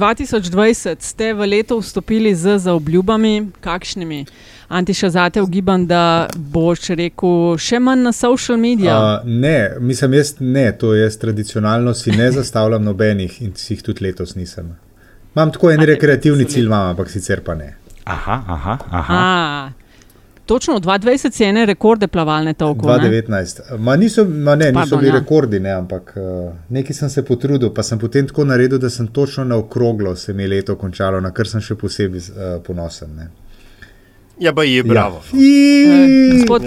2020 ste v leto vstopili z zaobljubami, kakšnimi? Antiša, zate ugibam, da boš rekel še manj na social medijih. Uh, ne, mislim, jaz ne, to jaz tradicionalno si ne zastavljam nobenih in si jih tudi letos nisem. Imam tako en rekreativni cilj, imam, ampak sicer pa ne. Aha, aha. aha. A, točno 2020 je ene rekorde plavalne toliko. 2019. Ma niso, ma ne, niso Pardon, bili ja. rekordi, ne, ampak uh, nekaj sem se potrudil, pa sem potem tako naredil, da sem točno na okroglo se mi je leto končalo, na kar sem še posebej uh, ponosen. Ne. Ja, pa je bravo. Eh, Ja. Gospod,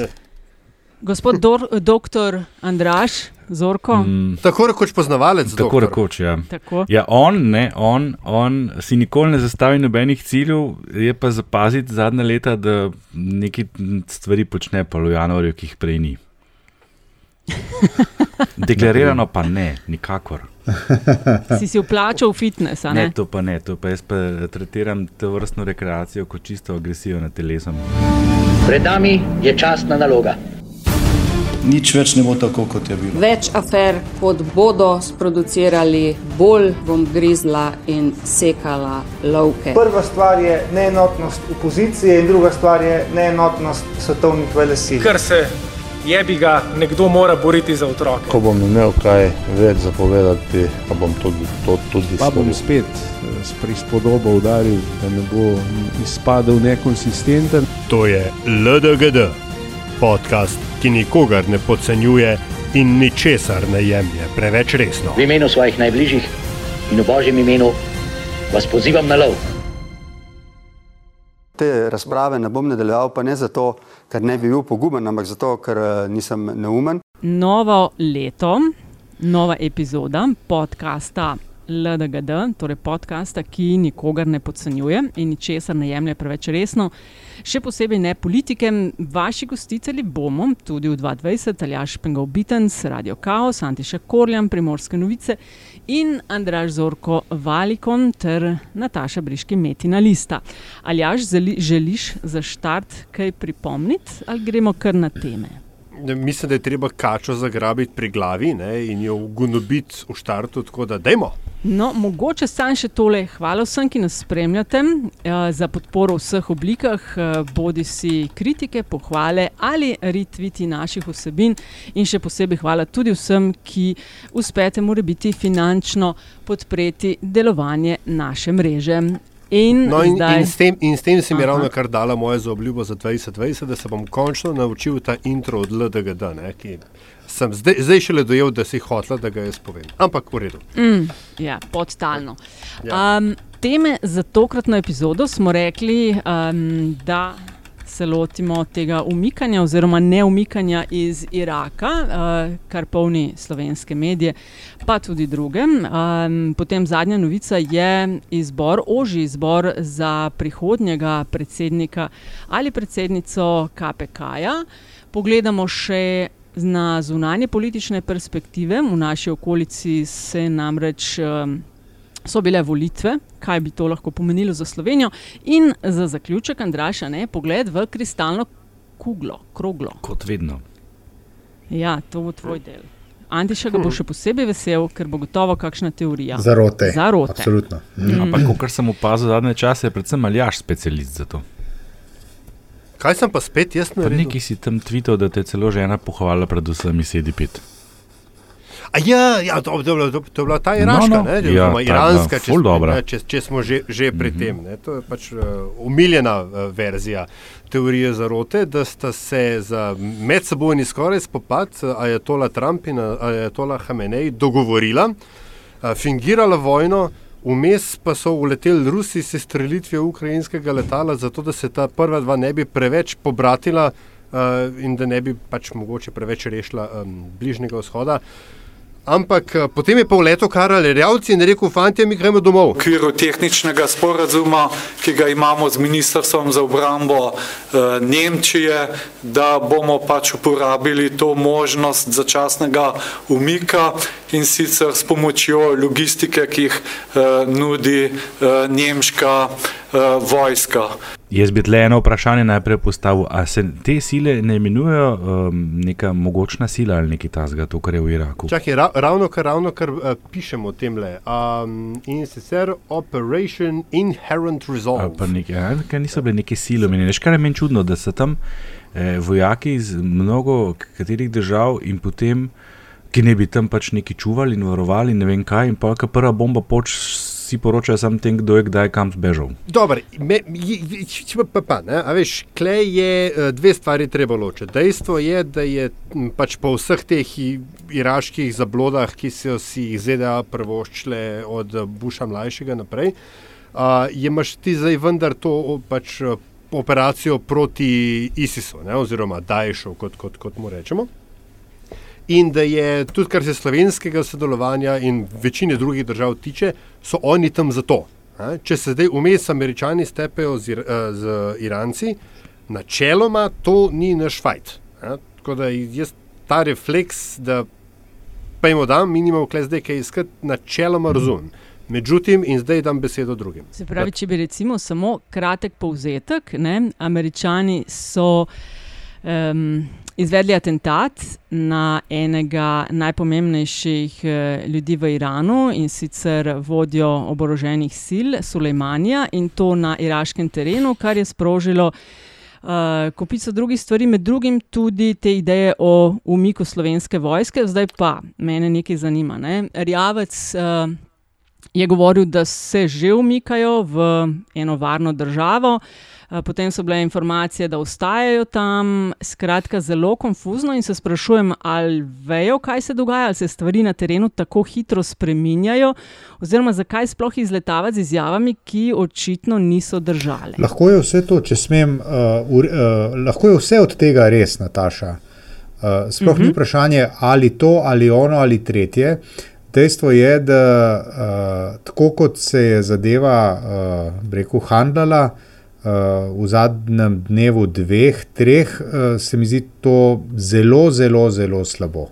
gospod dor, doktor Andraš, Zorko. Mm, Tako rekoč poznavalec. tako doktor. rekoč, ja. Tako. Ja, on, ne, on, on si nikoli ne zastavi nobenih ciljev, je pa zapaziti zadnja leta, da neki stvari počne pa v januarju, ki jih prej ni. Deklarirano pa ne, nikakor. Si si vplačal v fitness, a Ne, ne? to pa ne, to pa jaz pa tretiram to vrstno rekreacijo kot čisto agresijo na telesom. Pred nami je časna naloga. Nič več ne bo tako, kot je bilo. Več afer, kot bodo sproducirali, bolj bom grizla in sekala lovke. Prva stvar je neenotnost opozicije, in druga stvar je neenotnost svetovnih velesil. Ker se jebi ga, nekdo mora boriti za otroke. Ko bom imel kaj več zapovedati, pa bom tudi to tudi Pa bom spet eh, s prispodobo udaril, da ne bo izpadel nekonsistenten. To je LDGD, podcast, ki nikogar ne podcenjuje in ničesar ne jemlje preveč resno. V imenu svojih najbližjih in v božjem imenu vas pozivam na lov. Te razprave ne bom nadaljeval, pa ne zato, ker ne bi bil poguben, ampak zato, ker eh, nisem neumen. Novo leto, nova epizoda podcasta LDGD, torej podcasta, ki nikogar ne podcenjuje in ničesar ne jemlje preveč resno. Še posebej ne politike. Vaši gostitelji bomo tudi v 2020, Aljaš Pengov Bitens, Radio Chaos, Antiša Korjan, Primorske novice in Andraž Zorko Valikon ter Nataša Briški Metina Lista. Aljaš, želiš za štart kaj pripomniti ali gremo kar na teme? Mislim, da je treba kačo zagrabiti pri glavi ne, in jo ugonobiti v štartu, tako da dajmo. No, mogoče sam še tole. Hvala vsem, ki nas spremljate eh, za podporo v vseh oblikah, eh, bodi si kritike, pohvale ali retviti naših vsebin. In še posebej hvala tudi vsem, ki uspete morebiti finančno podpreti delovanje naše mreže. In No, in, zdaj, in, s tem, in s tem si mi ravno kar dala moja zaobljuba za 2020, da se bom končno naučil ta intro od LDGD, ne, ki sem zdaj, zdaj šele dojel, da si hotla, da ga jaz povem. Ampak v redu. Mm, ja, podtalno. Ja. Um, teme za tokratno epizodo smo rekli, um, da se lotimo tega umikanja oziroma neumikanja iz Iraka, uh, kar polni slovenske medije, pa tudi druge. Um, potem zadnja novica je izbor, oži izbor za prihodnjega predsednika ali predsednico KPK-ja. Pogledamo še na zunanje politične perspektive. V naši okolici se namreč um, so bile volitve, kaj bi to lahko pomenilo za Slovenijo. In za zaključek, Andraša, ne, pogled v kristalno kuglo, kroglo. Kot vedno. Ja, to bo tvoj del. Antiša ga bo še posebej vesel, ker bo gotovo kakšna teorija. Zarote. Zarote. Absolutno. Mm. Ampak, kar sem opazil zadnje čase, je predvsem Aljaš specialist za to. Kaj sem pa spet jaz Pa naredil? neki si tam tvitev, da te je celo žena pohvalila, predvsem iz Edipit. A ja, ja to, to, to, to je bila ta iraška, No, no. ne, Ja, oziroma iranska, dobra. ne, če, če smo že, že pri mm -hmm. tem. Ne, to je pač uh, umiljena uh, verzija teorije zarote, da sta se za medsebojni skoraj spopad uh, Ajatola Trump in uh, Ajatola Hamenej dogovorila, uh, fingirala vojno. Vmes pa so uleteli Rusi s strelitvijo ukrajinskega letala, zato da se ta prva dva ne bi preveč pobratila uh, in da ne bi pač mogoče preveč rešila um, bližnjega vzhoda. Ampak eh, potem je pa vletel Karel Rjavci in rekel: Fantje, mi gremo domov. V okviru tehničnega sporazuma, ki ga imamo z Ministrstvom za obrambo eh, Nemčije, da bomo pač uporabili to možnost začasnega umika in sicer s pomočjo logistike, ki jih eh, nudi eh, nemška eh, vojska. Jaz bi tle eno vprašanje najprej postavil. Ali se te sile ne imenujejo um, neka mogočna sila ali nekaj tasga, to, kar je v Iraku? Čakaj, ra ravno kar, ravno kar uh, pišemo o tem le. Um, in sicer Operation Inherent Resolve. Pa nekaj, ja, kaj niso bile neke sile. Meni je kar meni čudno, da so tam eh, vojaki iz mnogo katerih držav in potem, ki ne bi tam pač neki čuvali in varovali, ne vem kaj, in pa kar prva bomba poč vsi poročajo samo tem, kdo je kdaj kam zbežal. Dobro, pa, pa, ne, a veš, klej je eh, dve stvari treba ločiti. Dejstvo je, da je pač po vseh teh iraških zablodah, ki so si jih ZDA prvoščile od Buša mlajšega naprej, uh, je imaš ti zdaj vendar to pač operacijo proti ISIS-u, oziroma Daješu, kot, kot, kot mu rečemo in da je tudi, kar se slovenskega sodelovanja in večine drugih držav tiče, so oni tam zato. Če se zdaj vmes američani stepejo z, eh, z Iranci, načeloma to ni naš fajt. Tako da jaz ta refleks, da pejmo dan, minimum, kle zdaj kaj iskati, načeloma mhm. razumem. Međutim, in zdaj dam besedo drugim. Se pravi, če bi recimo samo kratek povzetek, ne, američani so. Um, izvedli atentat na enega najpomembnejših eh, ljudi v Iranu in sicer vodjo oboroženih sil Sulejmanija in to na iraškem terenu, kar je sprožilo uh, kopico drugih stvari, med drugim tudi te ideje o umiku slovenske vojske. Zdaj pa mene nekaj zanima. Ne? Rjavec uh, je govoril, da se že umikajo v eno varno državo. Uh, Eh, potem so bile informacije, da ostajajo tam, skratka, zelo konfuzno in se sprašujem, ali vejo, kaj se dogaja, ali se stvari na terenu tako hitro spreminjajo, oziroma zakaj sploh izletavati z izjavami, ki očitno niso držali. Lahko je vse to, če smem, uh, uh, lahko je vse od tega res, Nataša. Uh, sploh uh -huh. ni mhm. vprašanje, ali to, ali ono, ali tretje. Dejstvo je, da uh, tako kot se je zadeva, uh, rekel, handlala, uh, v zadnjem dnevu, dveh, treh, uh, se mi zdi to zelo, zelo, zelo slabo.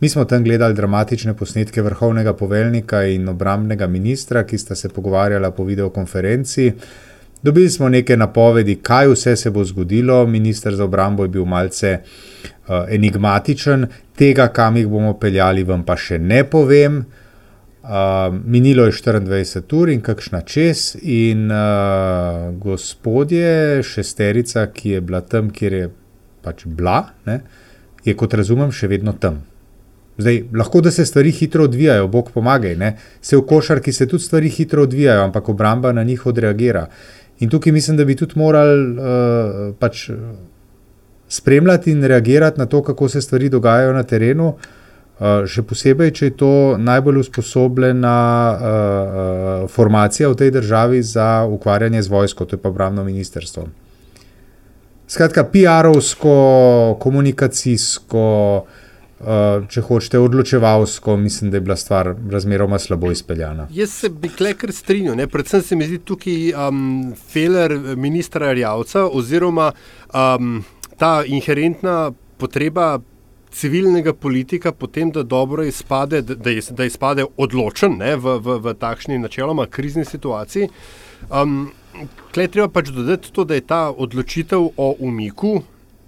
Mi smo tam gledali dramatične posnetke vrhovnega poveljnika in obrambnega ministra, ki sta se pogovarjala po videokonferenci. Dobili smo neke napovedi, kaj vse se bo zgodilo. Ministr za obrambo je bil malce uh, enigmatičen, tega, kam jih bomo peljali, vam pa še ne povem. Uh, Uh, minilo je 24 ur in kakšna čez, in uh, gospodje, šesterica, ki je bila tam, kjer je pač bila, ne, je kot razumem, še vedno tam. Zdaj, lahko da se stvari hitro odvijajo, Bog pomagaj, ne. se v košarki se tudi stvari hitro odvijajo, ampak obramba na njih odreagira. In tukaj mislim, da bi tudi morali uh, pač spremljati in reagirati na to, kako se stvari dogajajo na terenu. Uh, še posebej, če je to najbolj usposobljena uh, formacija v tej državi za ukvarjanje z vojsko, to je pa obrambno ministrstvo. Skratka, PR-ovsko, komunikacijsko, uh, če hočete, odločevalsko, mislim, da je bila stvar razmeroma slabo izpeljana. Jaz se bi kar strinjal, predvsem se mi zdi tukaj um, feler ministra Rjavca oziroma um, ta inherentna potreba civilnega politika, potem da dobro izpade, da, da izpade odločen ne, v, v, v takšni načeloma krizni situaciji. Um, Klej treba pač dodati to, da je ta odločitev o umiku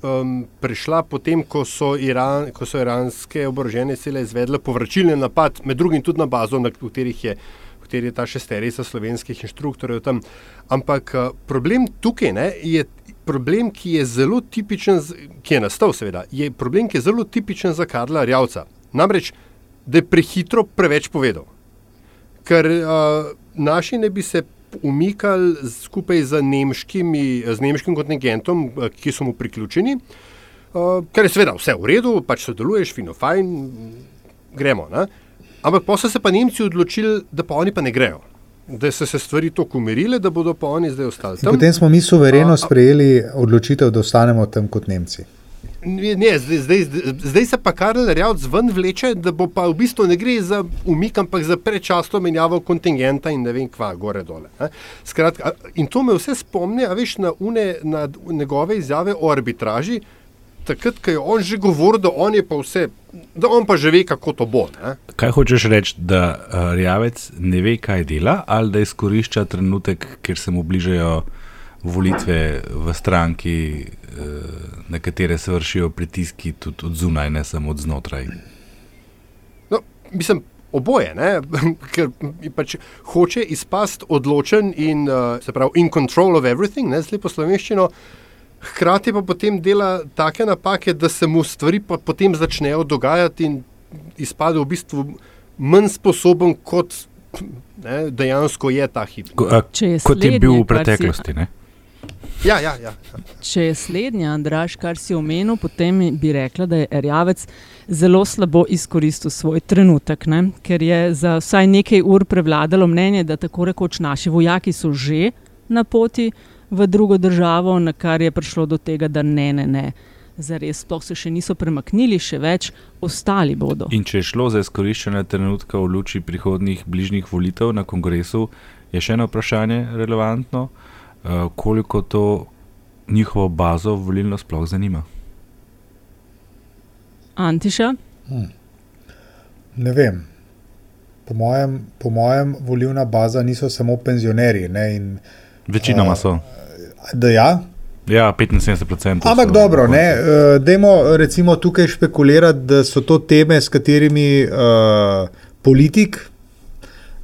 um, prišla potem, ko so, Iran, ko so iranske oborožene sile izvedle povračilni napad, med drugim tudi na bazo, na katerih je, katerih je ta šesterica slovenskih inštruktorjev tam. Ampak uh, problem tukaj ne, je, problem, ki je zelo tipičen, ki je nastal, seveda, je problem, ki je zelo tipičen za Karla Rjavca. Namreč, da je prehitro preveč povedal. Ker uh, naši ne bi se umikali skupaj z, nemškimi, z nemškim kontingentom, ki so mu priključeni, uh, ker je seveda vse v redu, pač sodeluješ, fino, fajn, gremo. Ne? Ampak posebej so se pa Nemci odločili, da pa oni pa ne grejo da so se stvari tako umirile, da bodo pa oni zdaj ostali tam. Potem smo mi suvereno sprejeli odločitev, da ostanemo tam kot Nemci. Ne, zdaj, zdaj, zdaj se pa Karel Rjavc ven vleče, da bo pa v bistvu ne gre za umik, ampak za prečasno menjavo kontingenta in ne vem kva, gore dole. Skratka, in to me vse spomni, a veš na, une, na njegove izjave o arbitraži, takrat, ko je on že govoril, da on je pa vse, da on pa že ve, kako to bo. Ne? Kaj hočeš reči, da Rjavec ne ve, kaj dela, ali da izkorišča trenutek, ker se mu bližajo volitve v stranki, na katere se vršijo pritiski tudi od zunaj, ne samo od znotraj. No, mislim, oboje, ne? ker pač hoče izpasti odločen in, uh, se pravi, in control of everything, ne zle po slovenščino. Hkrati pa potem dela take napake, da se mu stvari potem začnejo dogajati in izpade v bistvu manj sposoben, kot ne, dejansko je ta hip. Ko, a, je kot je bil v si- preteklosti. Ne? Ja, ja, ja. Če je slednja, Andraš, kar si omenil, potem bi rekla, da je Erjavec zelo slabo izkoristil svoj trenutek, ne? ker je za vsaj nekaj ur prevladalo mnenje, da tako rekoč naši vojaki so že na poti v drugo državo, na kar je prišlo do tega, da ne, ne, ne. Zares, sploh se še niso premaknili, še več, ostali bodo. In če je šlo za izkoriščanje trenutka v luči prihodnih bližnjih volitev na kongresu, je še eno vprašanje relevantno, uh, koliko to njihovo bazo volilno sploh zanima. Antiša, Hm. Ne vem. Po mojem, po mojem volilna baza niso samo penzionerji. Ne, in, Večinoma a, so. Da, ja, Ja, 75%. Ampak so dobro, ne, uh, dajmo recimo tukaj špekulirati, da so to teme, s katerimi uh, politik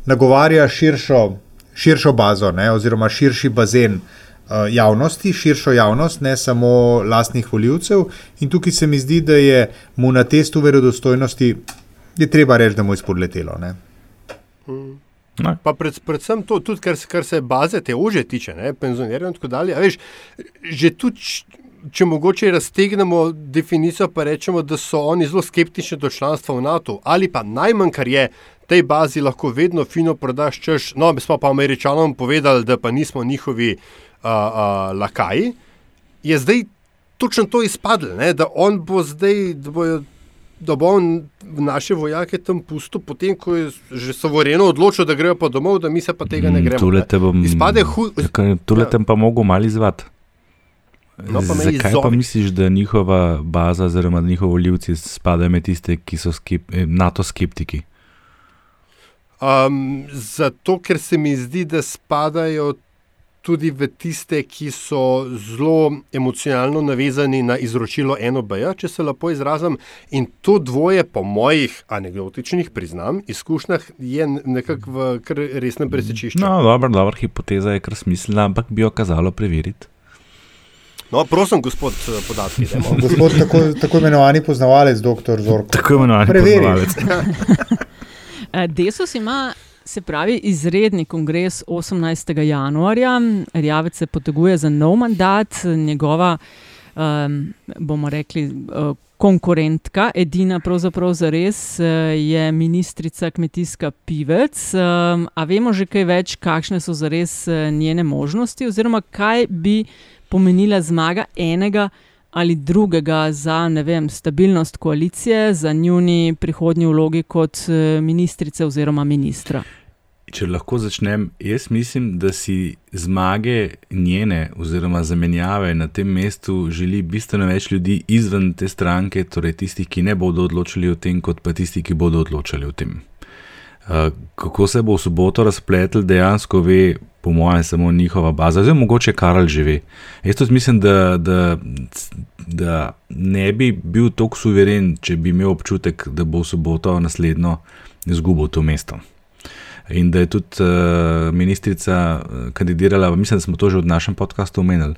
nagovarja širšo, širšo bazo, ne, oziroma širši bazen uh, javnosti, širšo javnost, ne samo lastnih voljivcev. In tukaj se mi zdi, da je mu na testu verodostojnosti, je treba reči, da mu je spodletelo. Ne. Pa pred, predvsem to, tudi kar, se- kar se baze te ože tiče, ne, penzionerjev in tako dalje. a Veš, že tudi, če mogoče raztegnemo definicijo, pa rečemo, da so oni zelo skeptični do članstva v NATO, ali pa najmanj, kar je tej bazi lahko vedno fino prodaš, češ, no, mi smo pa američanom povedali, da pa nismo njihovi a, a, lakaji, je zdaj točno to izpadlo, ne, da on bo zdaj, da bojo da bo on naše vojake tam pustil, potem ko je že sovereno odločil, da grejo pa domov, da mi se pa tega ne gremo. Tule te bom, Izpade hud. Tule Ja. te pa mogo malo izvati. No, pa Zakaj pa izzovi. misliš, da njihova baza, oziroma njihovi voljivci spadajo med tiste, ki so skep, eh, NATO skeptiki? Um, zato, ker se mi zdi, da spadajo tudi v tiste, ki so zelo emocionalno navezani na izročilo NOB-ja, če se lepo izrazim. In to dvoje, po mojih anegdotičnih priznam, izkušnjah, je nekako v kar resnem presečišču. No, dobro, dobra hipoteza je kar smiselna, ampak bi jo kazalo preveriti. No, prosim, gospod, podatki. Gospod, tako, tako imenovani poznavalec, doktor Zorko. Tako imenovani Preveri. poznavalec. Eh, Desus ima, se pravi, izredni kongres 18. januarja. Rjavec se poteguje za nov mandat, njegova, um, bomo rekli, uh, konkurentka, edina pravzaprav za res, je ministrica kmetijska Pivec. Um, a vemo že kaj več, kakšne so za res njene možnosti, oziroma kaj bi pomenila zmaga enega ali drugega za ne vem, stabilnost koalicije, za njuni prihodnji vlogi kot eh, ministrice oziroma ministra. Če lahko začnem, jaz mislim, da si zmage njene oziroma zamenjave na tem mestu želi bistveno več ljudi izven te stranke, torej tistih, ki ne bodo odločili o tem, kot pa tisti, ki bodo odločili o tem. Uh, kako se bo v soboto razpletel, dejansko ve, po mojem, samo njihova baza, zdaj mogoče Karl že ve. Jaz tudi mislim, da, da, da ne bi bil tako suveren, če bi imel občutek, da bo v soboto naslednjo izgubil to mesto. In da je tudi uh, ministrica uh, kandidirala, mislim, da smo to že v našem podkastu omenili,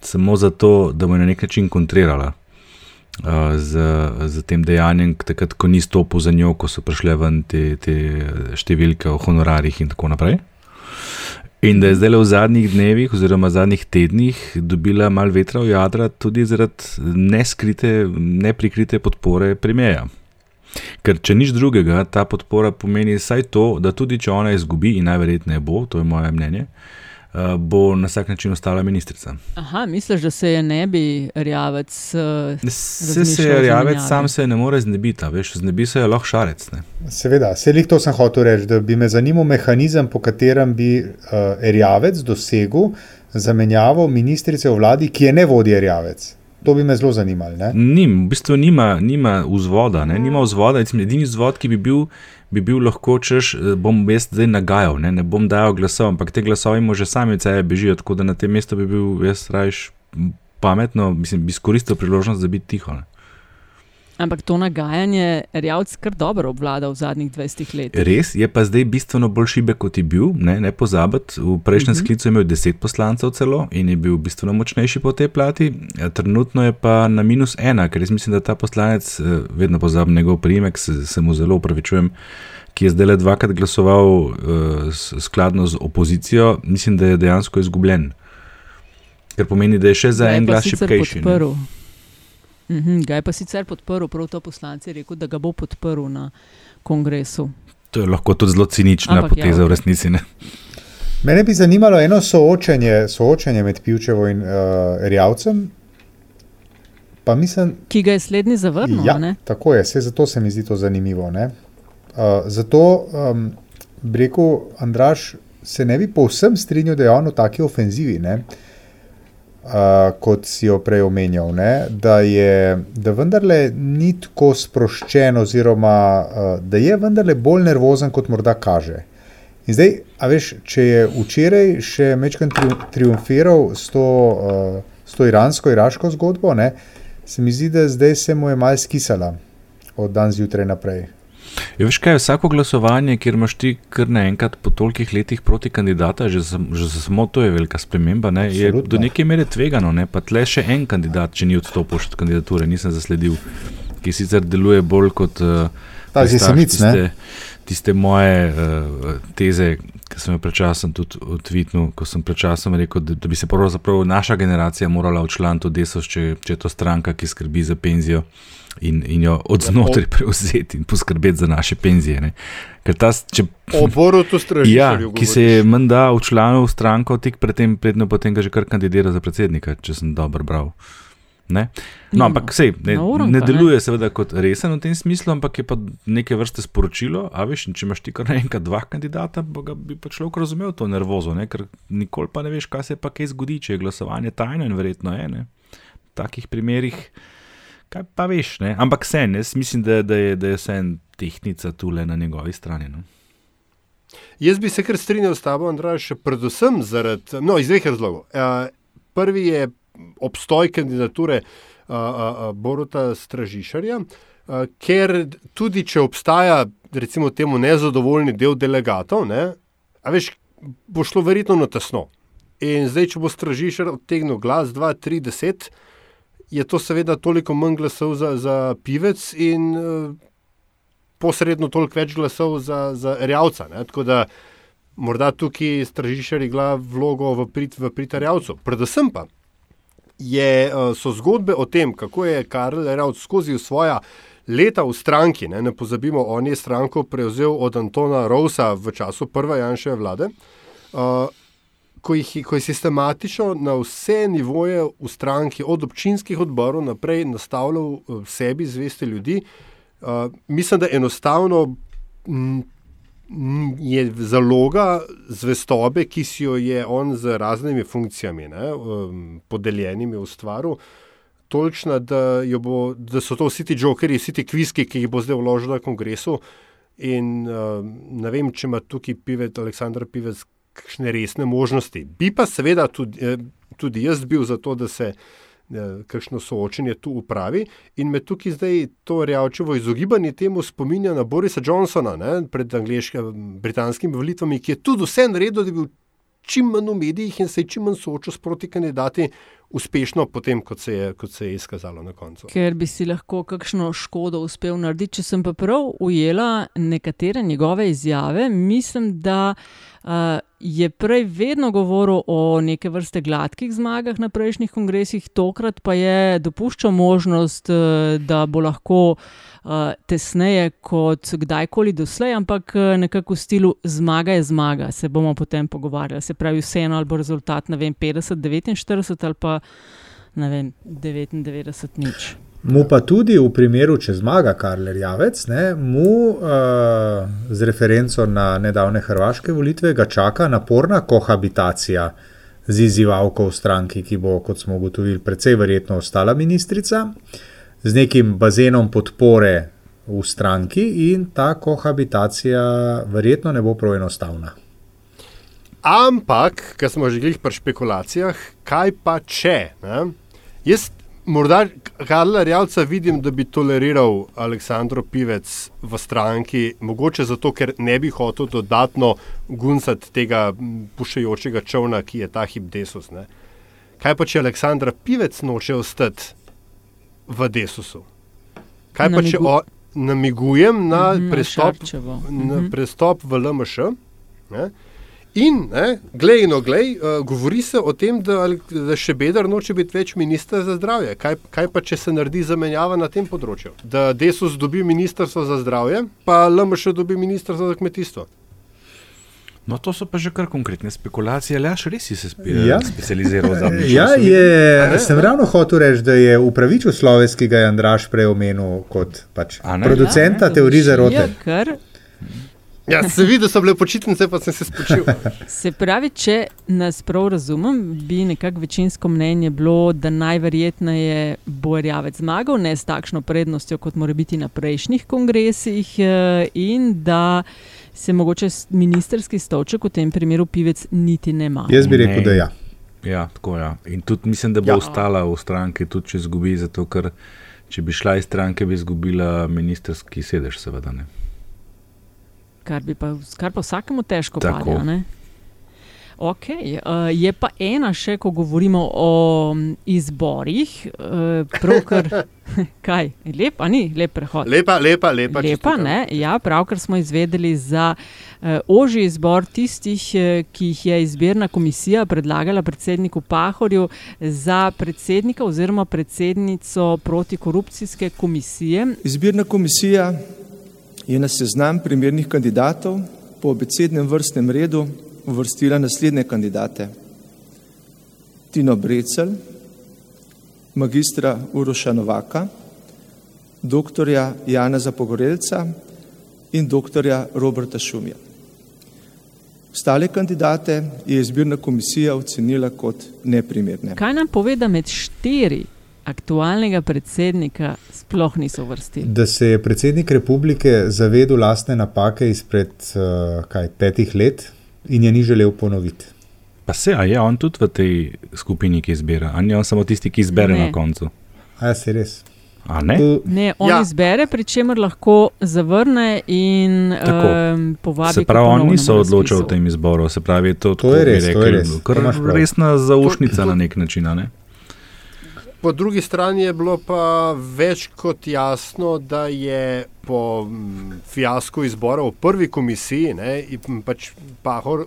samo zato, da bo na nek način kontrirala z, z tem dejanjem, takrat, ko ni stopil za njo, ko so prišle ven te, te številke o honorarjih in tako naprej. In da je zdaj v zadnjih dnevih, oziroma zadnjih tednih, dobila malo vetra v jadra, tudi zaradi neskrite, neprikrite podpore premijeja. Ker če nič drugega, ta podpora pomeni vsaj to, da tudi če ona izgubi, in najverjetneje bo, to je moje mnenje, uh, bo na vsak način ostala ministrica. Aha, misliš, da se je ne bi rjavec. Uh, Se se je rjavec, sam se ne more znebiti, a veš, znebi se je lahko šarec. Ne? Seveda, se jih to sem hotel reči, da bi me zanimal mehanizem, po katerem bi uh, rjavec dosegel zamenjavo ministrice v vladi, ki je ne vodi rjavec. To bi me zelo zanimalo. ne? Nim, v bistvu nima, nima vzvoda, ne? nima vzvoda. Recimo, edini vzvod, ki bi bil, bi bil lahko, češ, eh, bom jaz zdaj nagajal, ne, ne bom dajal glasov, ampak te glasovi mu že sami od sebe bežijo, tako da na tem mestu bi bil jaz rajš pametno, mislim, bi izkoristil priložnost, da bi tiho. Ne. Ampak to nagajanje je Rjavc kar dobro obvladal v zadnjih 20 letih. Res je pa zdaj bistveno bolj šibek, kot je bil. Ne, ne pozabiti, v prejšnjem uh -huh. sklicu je imel 10 poslancev celo in je bil bistveno močnejši po tej plati. Trenutno je pa na minus ena, ker jaz mislim, da ta poslanec, eh, vedno pozabim njegov primek, se, se mu zelo upravičujem, ki je zdaj le dvakrat glasoval uh, skladno z opozicijo, mislim, da je dejansko izgubljen. Ker pomeni, da je še za en glas šipkejši. Mhm, ga je pa sicer podprl, prav to poslanec je rekel, da ga bo podprl na kongresu. To je lahko tudi zelo cinična Ampak, poteza ja, okay. v resnici. Ne? Mene bi zanimalo eno soočenje, soočenje med Pivčevo in uh, Rjavcem. Mislim, Ki ga je slednji zavrnil. Ja, tako je, vse zato se mi zdi to zanimivo. Uh, zato, um, rekel Andraš, se ne bi povsem strinjal, da je on v taki ofenzivi. Uh, uh, kot si jo prej omenjal, ne? da je da vendarle ni tako sproščen, oziroma uh, da je vendarle bolj nervozen, kot morda kaže. In zdaj, a veš, če je včeraj še večkrat tri, triumfiral s to, uh, s to iransko-iraško zgodbo, ne? se mi zdi, da zdaj se mu je malo skisala od danes zjutraj naprej. Je, ja, veš kaj, vsako glasovanje, kjer imaš ti kar naenkrat po tolikih letih proti kandidata, že, že samo to je velika sprememba, ne, je do neke mere tvegano, ne, pa tle še en kandidat, če ni odstopil od kandidature, nisem zasledil, ki sicer deluje bolj kot uh, tiste, tiste moje uh, teze, ki sem jih prečasem tudi odvitnil, ko sem prečasem rekel, da, da bi se pravzaprav naša generacija morala odšlaniti od desos, če, če je to stranka, ki skrbi za penzijo in, in jo od znotraj prevzeti in poskrbeti za naše penzije. Ta, če, ja, ki se je menda v članu stranko tik predtem, predno potem ga že kar kandidira za predsednika, če sem dobro bral. Ne? No, ampak sej, ne, ne deluje ne. seveda kot resen v tem smislu, ampak je pa neke vrste sporočilo. A veš, če imaš ti kar enkrat dva kandidata, bi pa človek razumel to nervozo, ne? ker nikoli pa ne veš, kaj se pa kaj zgodi, če je glasovanje tajno in verjetno je. Ne? V takih primerih kaj pa veš, ne? ampak vse, jaz mislim, da, da je, je vse en tehnica tu le na njegovi strani. No? Jaz bi se kar strinjal s tabo, Andraš, predvsem zaradi, no, iz dveh razlogov. Uh, prvi je obstoj kandidature uh, uh, Boruta Stražišarja, uh, ker tudi če obstaja, recimo, temu nezadovoljni del delegatov, ne, veš, bo šlo verjetno na tesno. In zdaj, če bo Stražišar odtegnil glas 2, 3, 10 je to seveda toliko manj glasov za, za pivec in uh, posredno toliko več glasov za, za rjavca. Ne? Tako da morda tukaj stražišari igra vlogo v prid, v prid rjavcu. Predvsem pa je, uh, so zgodbe o tem, kako je Karl Rjavc skozi svoja leta v stranki, ne, ne pozabimo, on je stranko prevzel od Antona Rousa v času prve Janševe vlade. Uh, ko, jih, ko je sistematično na vse nivoje v stranki, od občinskih odborov naprej, nastavljal eh, sebi zveste ljudi, uh, mislim, da enostavno je zaloga zvestobe, ki si jo je on z raznimi funkcijami ne, um, podeljenimi v stvaru. Točna, da, bo, da so to vsi ti jokeri, vsi ti kviski, ki jih bo zdaj vložil na kongresu. In uh, ne vem, če ima tukaj pivec, Aleksandr Pivec, kakšne resne možnosti. Bi pa seveda tudi, eh, tudi jaz bil za to, da se eh, kakšno soočenje tu upravi in me tukaj zdaj to rjavčevo izogibanje temu spominja na Borisa Johnsona ne, pred angliškim, britanskim volitvami, ki je tudi vse naredil, da bi bil čim manj v medijih in se čim manj soočil s proti kandidati. Uspešno, potem, kot se, je, kot se je izkazalo na koncu. Ker bi si lahko kakšno škodo uspel narediti. Če sem pa prav ujela nekatere njegove izjave, mislim, da je prej vedno govoril o neke vrste gladkih zmagah na prejšnjih kongresih, tokrat pa je dopuščal možnost, eh, da bo lahko uh, tesneje kot kdajkoli doslej, ampak eh, nekako v stilu zmaga je zmaga, se bomo potem pogovarjali. Se pravi, vseeno ali bo rezultat vem, 50-49 ali pa vem, 99 nič. Mu pa tudi v primeru, če zmaga Karl Javec, ne, mu uh, z referenco na nedavne hrvaške volitve ga čaka naporna kohabitacija z izzivalko v stranki, ki bo, kot smo ugotovili, precej verjetno ostala ministrica, z nekim bazenom podpore v stranki in ta kohabitacija verjetno ne bo prav enostavna. Ampak, ker smo že glih pri špekulacijah, kaj pa če? Ne? Jaz morda Karla Rjavca vidim, da bi toleriral Aleksandro Pivec v stranki, mogoče zato, ker ne bi hotel dodatno gunsati tega pušajočega čovna, ki je ta hip desus. Ne? Kaj pa če Aleksandra Pivec noče ostati v desusu? Kaj pa če o, namigujem na, Mhm, na prestop, Šarčevo. na Mhm. prestop v LMŠ? Ne? In, ne, glej, no, glej, uh, govori se o tem, da, da še Bedar noče biti več ministr za zdravje. Kaj, kaj pa, če se naredi zamenjava na tem področju? Da Desus dobi ministrstvo za zdravje, pa LMŠ dobi ministrstvo za kmetijstvo. No, to so pa že kar konkretne spekulacije, ali res si se spe, Ja. specializiral za Ja, je, sem ravno hotel reči, da je upravičil sloves, ki ga je Andraš prej omenil kot pač ne? producenta Ja, teorij zarote. Ja, kar Ja, se vidi, da so bile počitnice, pa sem se spočil. Se pravi, če nas prav razumem, bi nekako večinsko mnenje bilo, da najverjetneje bo Rjavec zmagal, ne s takšno prednostjo, kot mora biti na prejšnjih kongresih, eh, in da se mogoče ministerski stolček v tem primeru pivec niti ne ima. Jaz bi rekel, da ja. Ja, tako ja. In tudi mislim, da bo ja. ostala v stranki, tudi če izgubi, zato ker če bi šla iz stranke, bi izgubila ministerski sedež, seveda ne. Kar, bi pa, kar pa vsakemu težko Tako. pade. a ne? Okay, uh, je pa ena še, ko govorimo o mm, izborih. Uh, pravkar, kaj, lep, a ni lep prehod. Lepa, lepa, lepa. Lepa, ne? Ja, pravkar smo izvedeli za uh, ožji izbor tistih, eh, ki jih je izbirna komisija predlagala predsedniku Pahorju za predsednika oziroma predsednico protikorupcijske komisije. Izbirna komisija je na seznam primernih kandidatov po abecednem vrstnem redu uvrstila naslednje kandidate: Tino Brecel, magistra Uroša Novaka, doktorja Jana Zapogorelca in doktorja Roberta Šumija. Ostale kandidate je izbirna komisija ocenila kot neprimerne. Kaj nam pove, da med štiri aktualnega predsednika sploh niso vrstili? Da se je predsednik republike zavedel lastne napake izpred uh, kaj, petih let in je ni želel ponoviti. Pa se, a je on tudi v tej skupini, ki izbira, ali je on samo tisti, ki izbere Ne. na koncu? A ja, se res. A ne? Ne, on Ja. izbere, pri čemer lahko zavrne in Tako. um, povabi. Se pravi, on ponovnemu ni se odločil o tem izboru, se pravi, to, To je res, to je rekli, res, Kar resna zaušnica To- to- na nek način, a ne? Po drugi strani je bilo pa več kot jasno, da je po mm, fiasku izbora v prvi komisiji, ne, pač Pahor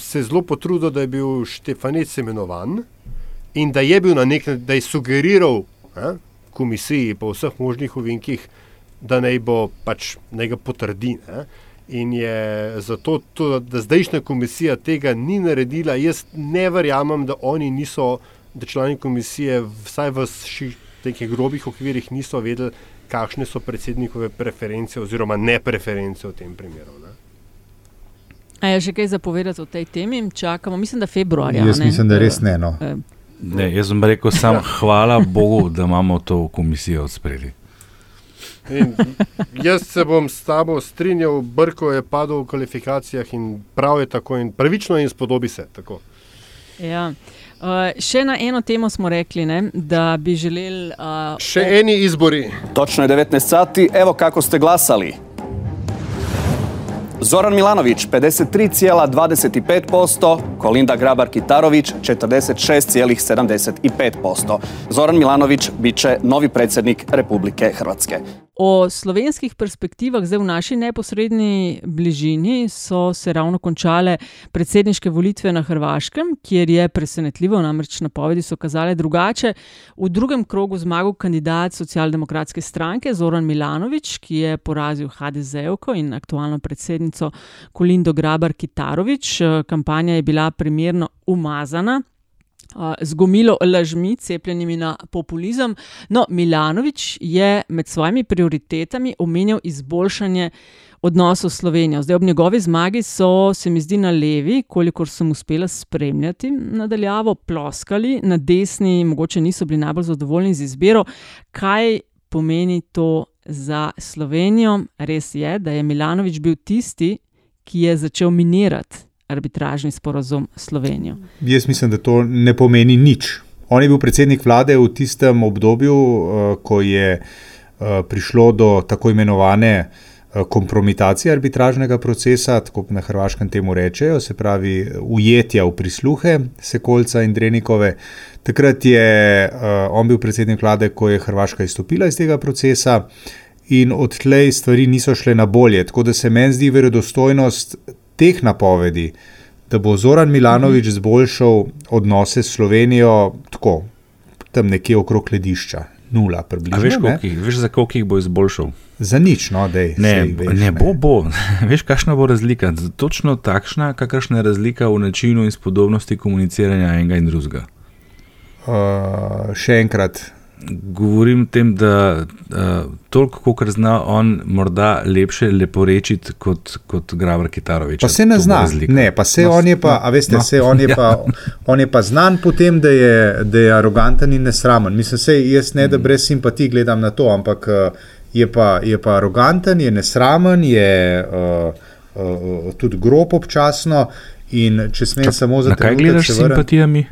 se zelo potrudil, da je bil Štefanic imenovan in da je bil na nek način, da je sugeriral ne, komisiji po vseh možnih ovinkih, da naj bo pač naj ga potrdi. Ne. In je zato, to, da zdajšnja komisija tega ni naredila, jaz ne verjamem, da oni niso, da člani komisije, vsaj v nekih grobih okvirih, niso vedeli, kakšne so predsednikove preference oziroma ne preference v tem primeru. Ne. A je še kaj zapovedati o tej temi? Čakamo, mislim, da februarja. Jaz ne? mislim, da res ne. No. Eh, ne jaz sem rekel, sam hvala Bogu, da imamo to komisijo odspredje. In jaz se bom s tabo strinjal, Brko je padel v kvalifikacijah in prav je tako in pravično in spodobi se. Tako. Ja. Uh, še na eno temo smo rekli, ne, da bi želeli. Uh, Še eni izbori. Točno je 19 sati, evo kako ste glasali. Zoran Milanović 53,25%, Kolinda Grabar-Kitarović 46,75%. Zoran Milanović bit će novi predsjednik Republike Hrvatske. O slovenskih perspektivah, zdaj v naši neposrednji bližini, so se ravno končale predsedniške volitve na Hrvaškem, kjer je presenetljivo, namreč napovedi so kazale drugače. V drugem krogu zmagal kandidat socialdemokratske stranke Zoran Milanović, ki je porazil HDZ-evko in aktualno predsednico Kolindo Grabar-Kitarović. Kampanja je bila primerno umazana. Uh, z gomilo lažmi, cepljenimi na populizem. No, Milanovič je med svojimi prioritetami omenjal izboljšanje odnosov s Slovenijo. Zdaj, ob njegovi zmagi so se mi zdi na levi, kolikor sem uspela spremljati, nadaljavo ploskali, na desni, mogoče niso bili najbolj zadovoljni z izbiro. Kaj pomeni to za Slovenijo? Res je, da je Milanovič bil tisti, ki je začel minirati arbitražni sporozum s Slovenijo. Jaz mislim, da to ne pomeni nič. On je bil predsednik vlade v tistem obdobju, uh, ko je uh, prišlo do tako imenovane uh, kompromitacije arbitražnega procesa, tako na Hrvaškem temu rečejo, se pravi ujetja v prisluhe Sekolca in Drenikove. Takrat je uh, on bil predsednik vlade, ko je Hrvaška izstopila iz tega procesa. In odtlej stvari niso šle na bolje. Tako da se meni zdi verodostojnost teh napovedi, da bo Zoran Milanovič mm. zboljšal odnose s Slovenijo, tako tam nekje okrog ledišča, nula, približno. Veš, jih, veš, za koliko jih bo izboljšal? Za nič, no, dej, ne, sej, veš, ne, bo, bo. Veš, kakšna bo razlika? Točno takšna, kakršna je razlika v načinu in spodobnosti komuniciranja enega in drugega. Uh, še enkrat, govorim tem, da uh, toliko, kot zna on, morda lepše leporečiti kot, kot Graver Kitarovič. Pa se ne zna, ne, pa se no, on je pa, no, a veste, no, se on je, ja. pa, on je pa znan po tem, da je, da je aroganten in nesramen. Mislim, se jaz ne, da mm. brez simpatij gledam na to, ampak je pa, je pa aroganten, je nesramen, je uh, uh, tudi grob občasno. In če smem samo za to, kaj gledaš s simpatijami?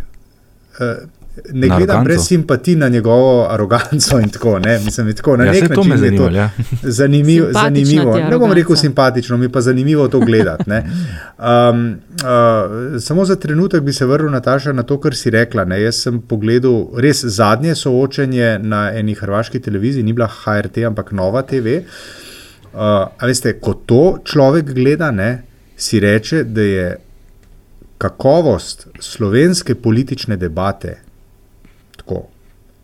Uh, ne gledam aroganco. brez simpatije na njegovo aroganco in tako naprej. Mislim, tako, na ja, nek način je to ja. zanimiv, zanimivo. Ne bom rekel simpatično, mi pa zanimivo to gledati. Um, uh, samo za trenutek bi se vrnil Nataša, na to, kar si rekla. Ne. Jaz sem pogledal res zadnje soočenje na eni hrvaški televiziji, ni bila HRT, ampak Nova TV. Uh, veste, ko to človek gleda, ne, si reče, da je kakovost slovenske politične debate tako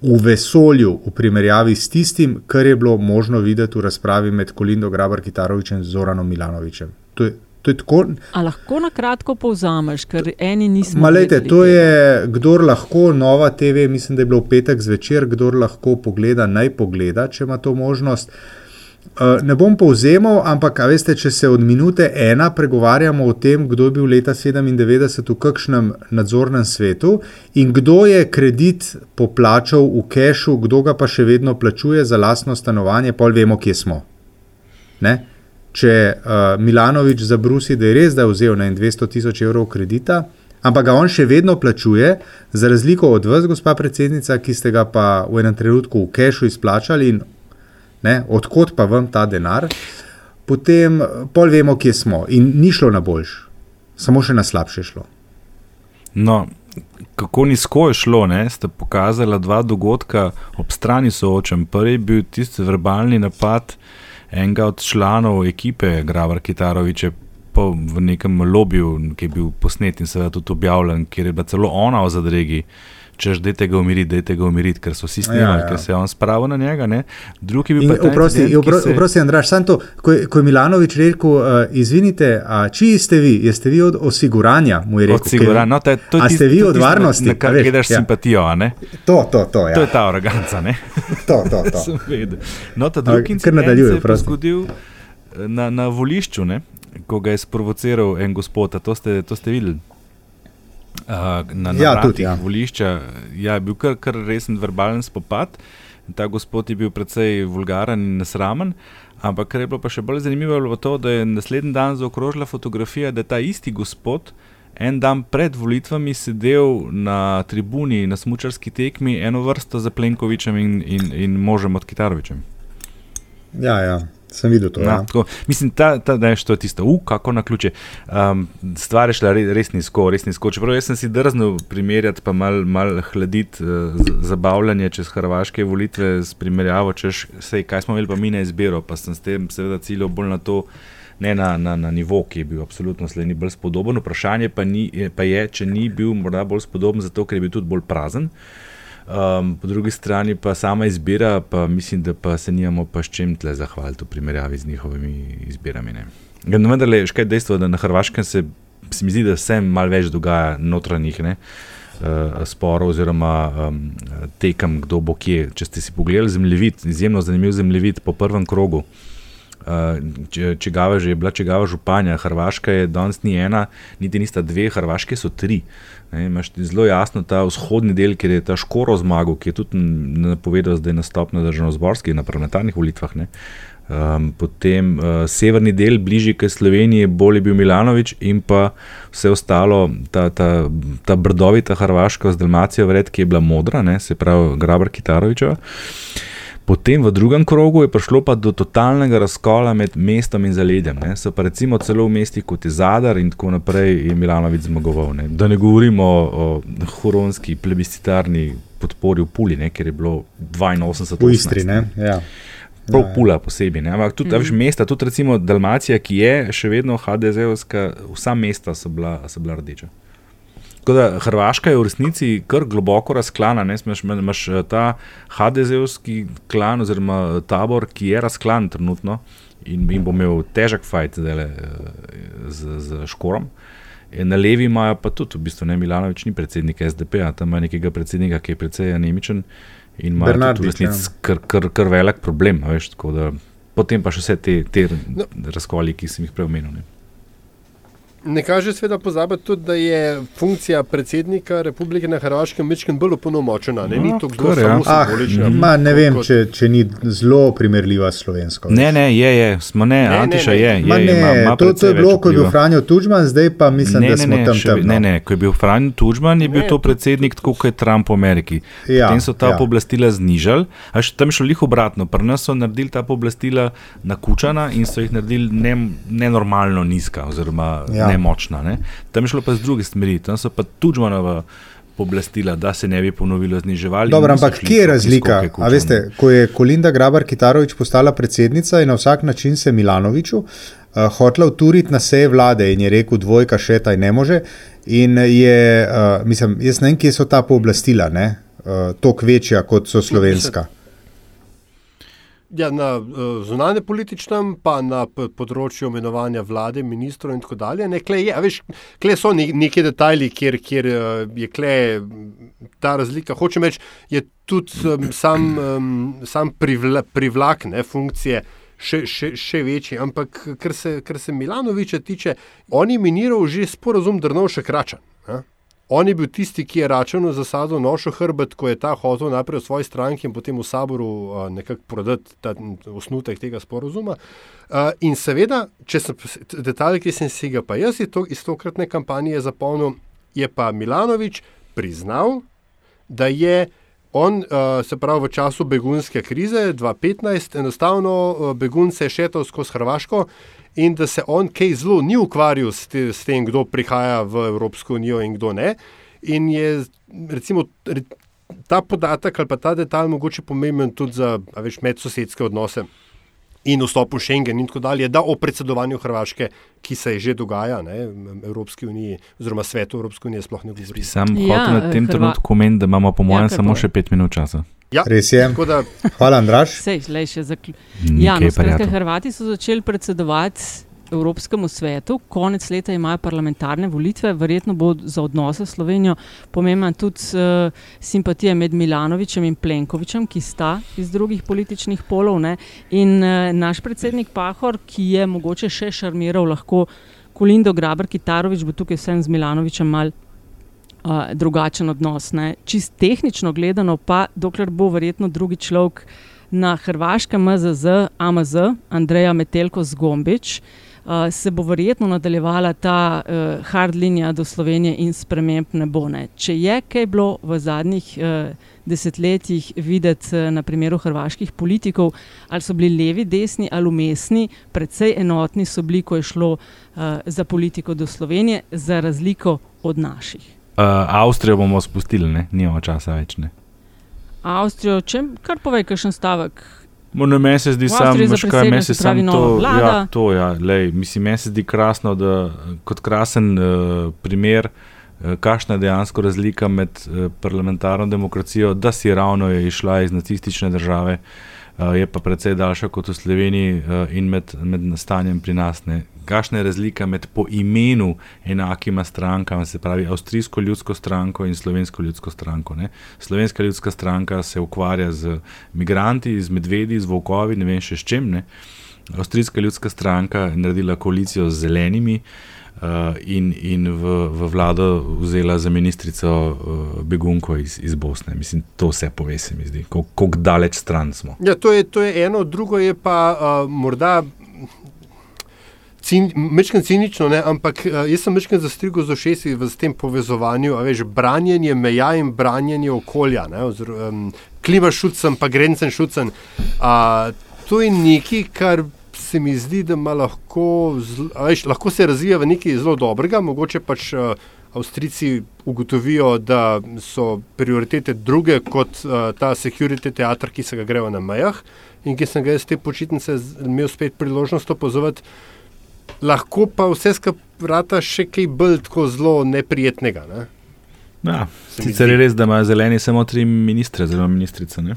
v vesolju, v primerjavi s tistim, kar je bilo možno videti v razpravi med Kolindo Grabar Kitarovičem in Zoranom Milanovičem. To je, to je tako. A lahko na kratko povzameš, ker eni nismo. Malete, to je, kdor lahko, nova TV, mislim, da je bilo v petek zvečer, kdor lahko pogleda, naj pogleda, če ima to možnost. Uh, ne bom povzemal, ampak veste, če se od minute ena pregovarjamo o tem, kdo je bil leta 97 v kakšnem nadzornem svetu in kdo je kredit poplačal v kešu, kdo ga pa še vedno plačuje za lastno stanovanje, pol vemo, kje smo. Ne? Če uh, Milanovič zabrusi, da je res, da je vzel na 200 tisoč evrov kredita, ampak ga on še vedno plačuje, za razliko od vas, gospa predsednica, ki ste ga pa v enem trenutku v kešu izplačali in ne, odkot pa vam ta denar, potem pol vemo, kje smo. In ni šlo na boljš, samo še na slabše šlo. No, kako nizko je šlo, ne? ste pokazali dva dogodka ob strani soočen. Prvi je bil tisti verbalni napad enega od članov ekipe Gravar Kitaroviče. V nekem lobiju, ki je bil posnet in seveda tudi objavljen, kjer je bila celo ona v zadregi, uh, češ, da te ga umiriti, da te ga umiriti, ker so vsi snimali, ja, ja. ker se je on spravil na njega. Ne? Drugi bi pa oprosti, oprosti, Andraš, samo to, ko, ko je Milanovič rekel, uh, izvinite, a čiji ste vi? Jeste vi od osiguranja? Osiguranja, no, te, to je. A ste vi od varnosti? Na kar gledaš ja. simpatijo, a ne? To, to, to, ja. to je ta aroganca, ne? to, to, to. no, ta drugi incident se je zgodil eh, na, na volišču, ne? ko ga je sprovociral en gospod, to ste, to ste videli na ja, tudi, ja. volišča. Ja, je bil kar, kar resen verbalen spopad. Ta gospod je bil precej vulgaren in nesramen. Ampak kar je bilo pa še bolj zanimivo, je to, da je naslednji dan zaokrožila fotografija, da je ta isti gospod en dan pred volitvami sedel na tribuni na smočarski tekmi eno vrsto za Plenkovičem in, in, in možem od Kitarovičem. Ja, ja. Sem videl to. No, ja. tako, mislim, da je to tisto, uh, kako na ključe. Um, stvar je šla res, res nizko, res nizko. Čeprav sem si drznil primerjati, pa malo mal hladiti uh, zabavljanje čez hrvaške volitve z primerjavo, češ, sej, kaj smo imeli pa mi na izbiro, pa sem s tem seveda ciljal bolj na to. Ne na, na, na nivo, ki je bil absolutno sledi bolj spodoben. Vprašanje pa, ni, pa je, če ni bil morda bolj spodoben, zato ker je bil tudi bolj prazen. Uh, Um, po drugi strani pa sama izbira, pa mislim, da pa se nijamo pa s čim tle zahvaliti v primerjavi z njihovimi izbirami. Ja, no, vendar je še dejstvo, da na Hrvaškem se, se mi zdi, da se malo več dogaja notranjih ne, uh, sporov oziroma um, tekem, kdo bo kje. Če ste si pogledali zemljevid, izjemno zanimiv zemljevid po prvem krogu. Če, čigava že je bila, čigava županja. Hrvaška je danes ni ena, niti nista dve, Hrvaške so tri. Zelo jasno ta vzhodni del, kjer je ta škoro zmagal, ki je tudi napovedal, da je nastop na državno-zborskih, na parlamentarnih volitvah. Ne. Um, potem uh, severni del, bližje k Sloveniji, bolj je bil Milanovič, in pa vse ostalo, ta, ta, ta brdovita Hrvaška z Dalmacijo, vred, ki je bila modra, ne, se pravi Grabar Kitaroviča. Potem v drugem krogu je prišlo pa do totalnega razkola med mestom in zaledjem. Ne. So pa recimo celo v mestih kot je Zadar in tako naprej je Milanovič zmagoval. Ne. Da ne govorimo o, o huronski plebiscitarni podpori v Puli, ne, ker je bilo 82 V Istri, ne? Ja. Prav Ja, ja. pula posebej. Ne? Ampak tudi mm. mesta, tudi recimo Dalmacija, ki je še vedno HDZ-ovska, vsa mesta so bila, so bila rdeča. Tako da Hrvaška je v resnici kar globoko razklana. ne, Imaš, imaš eh, ta HDZ-ovski klan oziroma tabor, ki je razklan trenutno in, in bo imel težek fajt zdajle, eh, z, z Škorom. E, Na levi imajo pa tudi, v bistvu ne Milanovič ni predsednik SDP-a, tam ima nekega predsednika, ki je precej anemičen in ima tudi v resnici ja. kar, kar, kar velik problem. Veš, da, potem pa še vse te, te No. razkoli, ki sem jih prej omenil. Ne. Ne kaže sveda pozabiti tudi, da je funkcija predsednika republike na Hrvaškem večkrat bolj opolnomočena. Ne, ni No, to kar, zelo ja. samo Ah, simbolična. ma, ne vem, kot- če, če ni zelo primerljiva s slovensko. Ne, ne, je, je, smo ne, Ne, ne, Antiša ne. je. je, Ma ne, ima, ima to, to je bilo, ko je bil. Franjo Tuđman, zdaj pa mislim, ne, da ne, smo ne, tam še, tam. no. ne, ne, ko je bil Franjo Tuđman, je bil Ne. to predsednik, tako kot je Trump v Ameriki. Ja, Potem so ta ja. pooblastila znižali, a še tam je šlo lih obratno. Pri nas so naredili ta pooblastila nakučana in so jih naredili ne- nenormalno nizka oziroma Ja. Ja. nemočna. Ne. Tam je šlo pa z druge smeri, tam so pa Tuđmanova pooblastila, da se ne bi ponovilo zniževali. Dobro, ampak kje je razlika? skoke veste, ko je Kolinda Grabar Kitarovič postala predsednica in na vsak način se Milanoviču uh, hotla uturiti na seje vlade in je rekel, dvojka še taj ne može. In je, uh, mislim, jaz ne vem, kje so ta pooblastila, ne? Uh, toliko večja kot so slovenska. Ja, na uh, zunanje političnem, pa na področju imenovanja vlade, ministrov in tako dalje. Ne, kle, je, veš, kle so ne, neki detajli, kjer, kjer uh, je kle, m, ta razlika. Hočem reči, je tudi um, sam, um, sam privla, privlak ne, funkcije. Še, še, še večji, ampak kar se, kar se Milanoviča tiče, on je miniral že sporazum Drnovšek Račan. Ne? On je bil tisti, ki je Račanu zasadil nošo hrbet, ko je ta hotel najprej v svoji stranki in potem v saboru uh, nekako prodati ta osnutek tega sporozuma. Uh, in seveda, če sem detalj, ki sem si ga pa jaz to- iz tokratne kampanje zapomnil, je pa Milanovič priznal, da je on, uh, se pravi, v času begunske krize 2015, enostavno begunce šetal skozi Hrvaško in da se on kaj zelo ni ukvarjal s, te, s tem, kdo prihaja v Evropsko unijo in kdo ne. In je recimo re- ta podatek ali pa ta detalj mogoče pomemben tudi za a veš, medsosedske odnose. In vstop v Schengen, in tako dalje, da o predsedovanju Hrvaške, ki se že dogaja, ne, Evropski uniji, oziroma svetu Evropske unije, sploh ne govori. Sam Ja, ja, hotel na tem Hrva- trenutku omeniti, da imamo po mojem kar samo povej. še pet minut časa. Ja, Res je. Da, Hvala, Andraš. Sej, lej, še zakl... Ja, no, skratka. Hrvati so začeli predsedovati Evropskemu svetu, konec leta imajo parlamentarne volitve, verjetno bo za odnose s Slovenijo pomembna tudi uh, simpatija med Milanovičem in Plenkovičem, ki sta iz drugih političnih polov. Ne? In uh, naš predsednik Pahor, ki je mogoče še šarmiral lahko Kolindo Graber Kitarovič, bo tukaj vsem z Milanovičem mal uh, drugačen odnos. Čist tehnično gledano, pa dokler bo verjetno drugi človek na Hrvaškem MZZ, AMZ, Andreja Metelko Zgombič, uh, se bo verjetno nadaljevala ta uh, hard linija do Slovenije in sprememb ne bo. Ne. Če je kaj bilo v zadnjih uh, desetletjih videti uh, na primeru hrvaških politikov, ali so bili levi, desni ali umestni, predvsej enotni so bili, ko je šlo uh, za politiko do Slovenije, za razliko od naših. Uh, Avstrijo bomo spustili, ne? nimamo časa več. Ne? Avstrijo, če kar povej, kakšen stavek. Mo, ne, meni se zdi samo, kaj, meni se nova to, ja, to, ja, lej, mislim, meni se zdi krasno, da kot krasen uh, primer, uh, kakšna je dejansko razlika med uh, parlamentarno demokracijo, da si ravno je išla iz nacistične države, uh, je pa precej daljša kot v Sloveniji uh, in med, med nastanjem pri nas. Ne. Kakšna je razlika med po imenu enakima strankama, se pravi Avstrijsko ljudsko stranko in Slovensko ljudsko stranko. Ne. Slovenska ljudska stranka se ukvarja z migranti, z medvedi, z volkovi, ne vem še s čim. Ne. Avstrijska ljudska stranka naredila koalicijo z zelenimi uh, in, in v, v vlado vzela za ministrico uh, begunko iz, iz Bosne. Mislim, to vse pove, se mi zdi, kako daleč stran smo. Ja, to, je, to je eno, drugo je pa uh, morda. Mečem cinično, ne? ampak jaz sem mečem zastrigel z ošesi v tem povezovanju, veš, branjenje meja in branjenje okolja, Ozir, um, klima šucem, pa grencen šucem. Uh, to je nekaj, kar se mi zdi, da lahko, veš, lahko se razvija v nekaj zelo dobrega. Mogoče pač uh, Avstrijci ugotovijo, da so prioritete druge kot uh, ta security teater, ki se ga grejo na mejah in ki sem ga jaz te počitnice imel spet priložnost opozoriti lahko pa vse skupaj še kaj bolj tako zelo neprijetnega. Ne? Ja, sicer je res, da imajo zeleni samo tri ministre, zelo ministrice. Ne?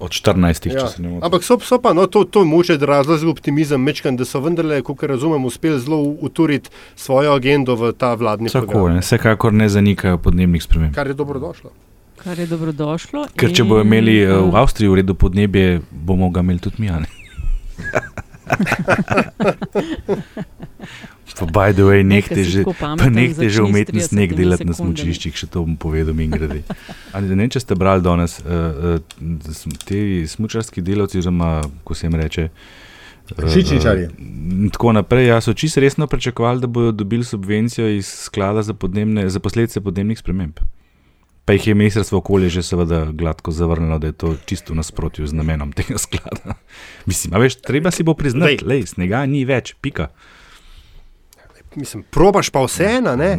Od 14, ja. če se ne motim. Ampak so, so pa, no, to, to moče razlog za optimizem, mečkan, da so vendarle, kot razumem, uspeli zelo uturiti svojo agendo v ta vladni svet. Tako je, vsekakor ne zanikajo podnebnih sprememb. Kar je dobrodošlo. Kar je dobrodošlo. Ker če bodo imeli uh, v Avstriji v redu podnebje, bomo ga imeli tudi mi. Pa, by the way, nekaj že, že umetni sneg delati na smočiščih, še to bom povedal, in grede. Ne vem, če ste brali danes, uh, uh, ti smočarski delavci, oziroma ko se jim reče. Žičničari. Uh, tako naprej. Ja, so čisto resno pričakovali, da bodo dobili subvencijo iz sklada za, podnebne, za posledice podnebnih sprememb. Pa jih je ministrstvo okolje že seveda gladko zavrnilo, da je to čisto nasprotju z namenom tega sklada. Mislim, veš, treba si bo priznati, da snega ni več, pika. Mislim, probaš pa vseeno, ne?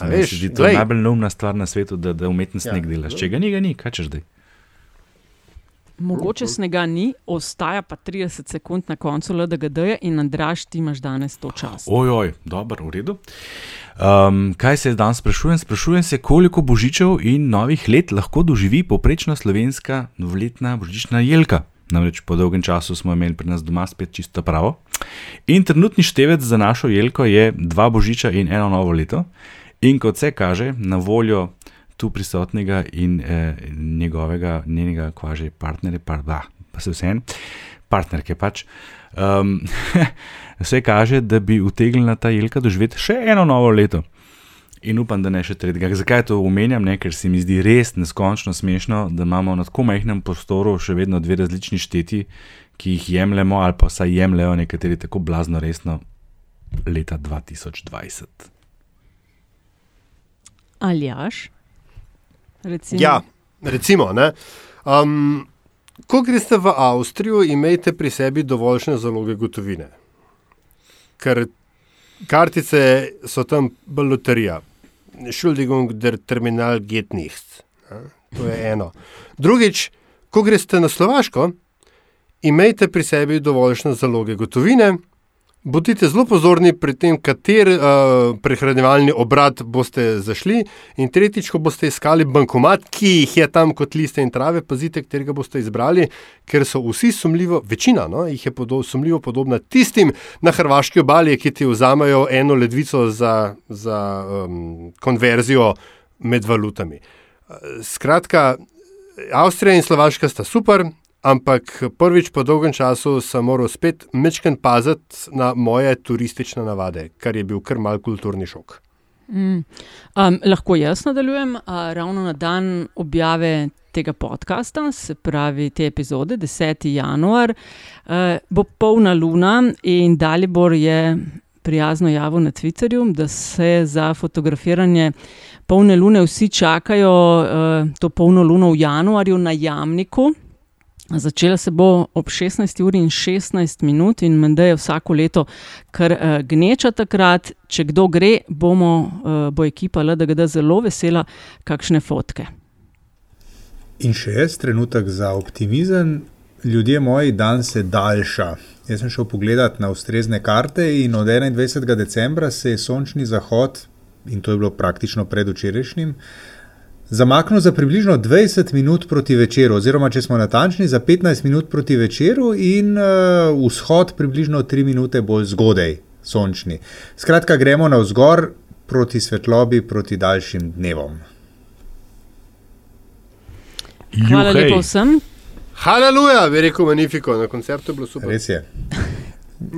Veš, to je najbolj neumna stvar na svetu, da, da umetni sneg ja, delaš. Če ga ni, ga ni, kaj češ zdaj? Mogoče snega ni, ostaja pa 30 sekund na koncu LDGD in Andraš, ti imaš danes to čas. Ojoj, dobro, v redu. Um, kaj se danes sprašujem? Sprašujem se, koliko božičev in novih let lahko doživi poprečna slovenska novoletna božična jelka. Namreč po dolgem času smo imeli pri nas doma spet čisto pravo. In trenutni števec za našo jelko je dva božiča in eno novo leto. In kot se kaže, na voljo tu prisotnega in eh, njegovega, njenega kvaže partnerja, pa, pa se vse en, partnerke pač. Um, vse kaže, da bi utegnila ta jelka doživeti še eno novo leto. In upam, da ne še tretjega. Zakaj to omenjam? Ne? Ker se mi zdi res neskončno smešno, da imamo na tako majhnem prostoru še vedno dve različni šteti, ki jih jemljemo, ali pa saj jemljajo nekateri tako blazno resno leta 2020. Ali jaš? Recimo. Ja, recimo. Um, ko greste v Avstrijo, imejte pri sebi dovoljšne zaloge gotovine. Ker kartice so tam bolj loterija. Schuldigung der Terminal geht nichts. To je eno. Drugič, ko greste na Slovaško, imejte pri sebi dovoljšne zaloge gotovine. Bodite zelo pozorni pri tem, kater uh, prehranjevalni obrat boste zašli. In tretjič, ko boste iskali bankomat, ki jih je tam kot liste in trave, pazite, katerega boste izbrali, ker so vsi sumljivo, večina no, jih je podo, sumljivo podobna tistim na hrvaški obali, ki ti vzamejo eno ledvico za, za um, konverzijo med valutami. Skratka, Avstrija in Slovaška sta super, Ampak prvič po dolgem času sem moral spet mečken paziti na moje turistične navade, kar je bil kar mal kulturni šok. Mm. Um, lahko jaz nadaljujem, uh, ravno na dan objave tega podcasta, se pravi te epizode, 10. januar, uh, bo polna luna in Dalibor je prijazno javil na Twitterju, da se za fotografiranje polne lune vsi čakajo uh, to polno luno v januarju na Jamniku. Začela se bo ob 16 uri in 16 minut, in menda je vsako leto kar uh, gneča takrat. Če kdo gre, bomo, uh, bo ekipa LDGD zelo vesela, kakšne fotke. In še jaz, trenutek za optimizem. Ljudje moji, dan se daljša. Jaz sem šel pogledat na ustrezne karte in od 21. decembra se je sončni zahod, in to je bilo praktično predvčerajšnjim, zamaknil za približno 20 minut proti večeru, oziroma če smo natančni, za 15 minut proti večeru in uh, vzhod približno 3 minute bolj zgodaj, sončni. Skratka, gremo na vzgor proti svetlobi, proti daljšim dnevom. Hvala lepa vsem. Haleluja, bi rekel Magnifico, na koncertu je bilo super. Res je.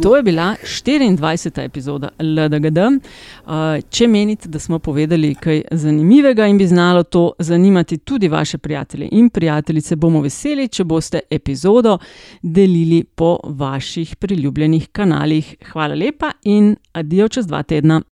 To je bila 24. epizoda LDGD. Uh, če menite, da smo povedali kaj zanimivega in bi znalo to zanimati tudi vaše prijatelje in prijateljice, bomo veseli, če boste epizodo delili po vaših priljubljenih kanalih. Hvala lepa in adijo čez dva tedna.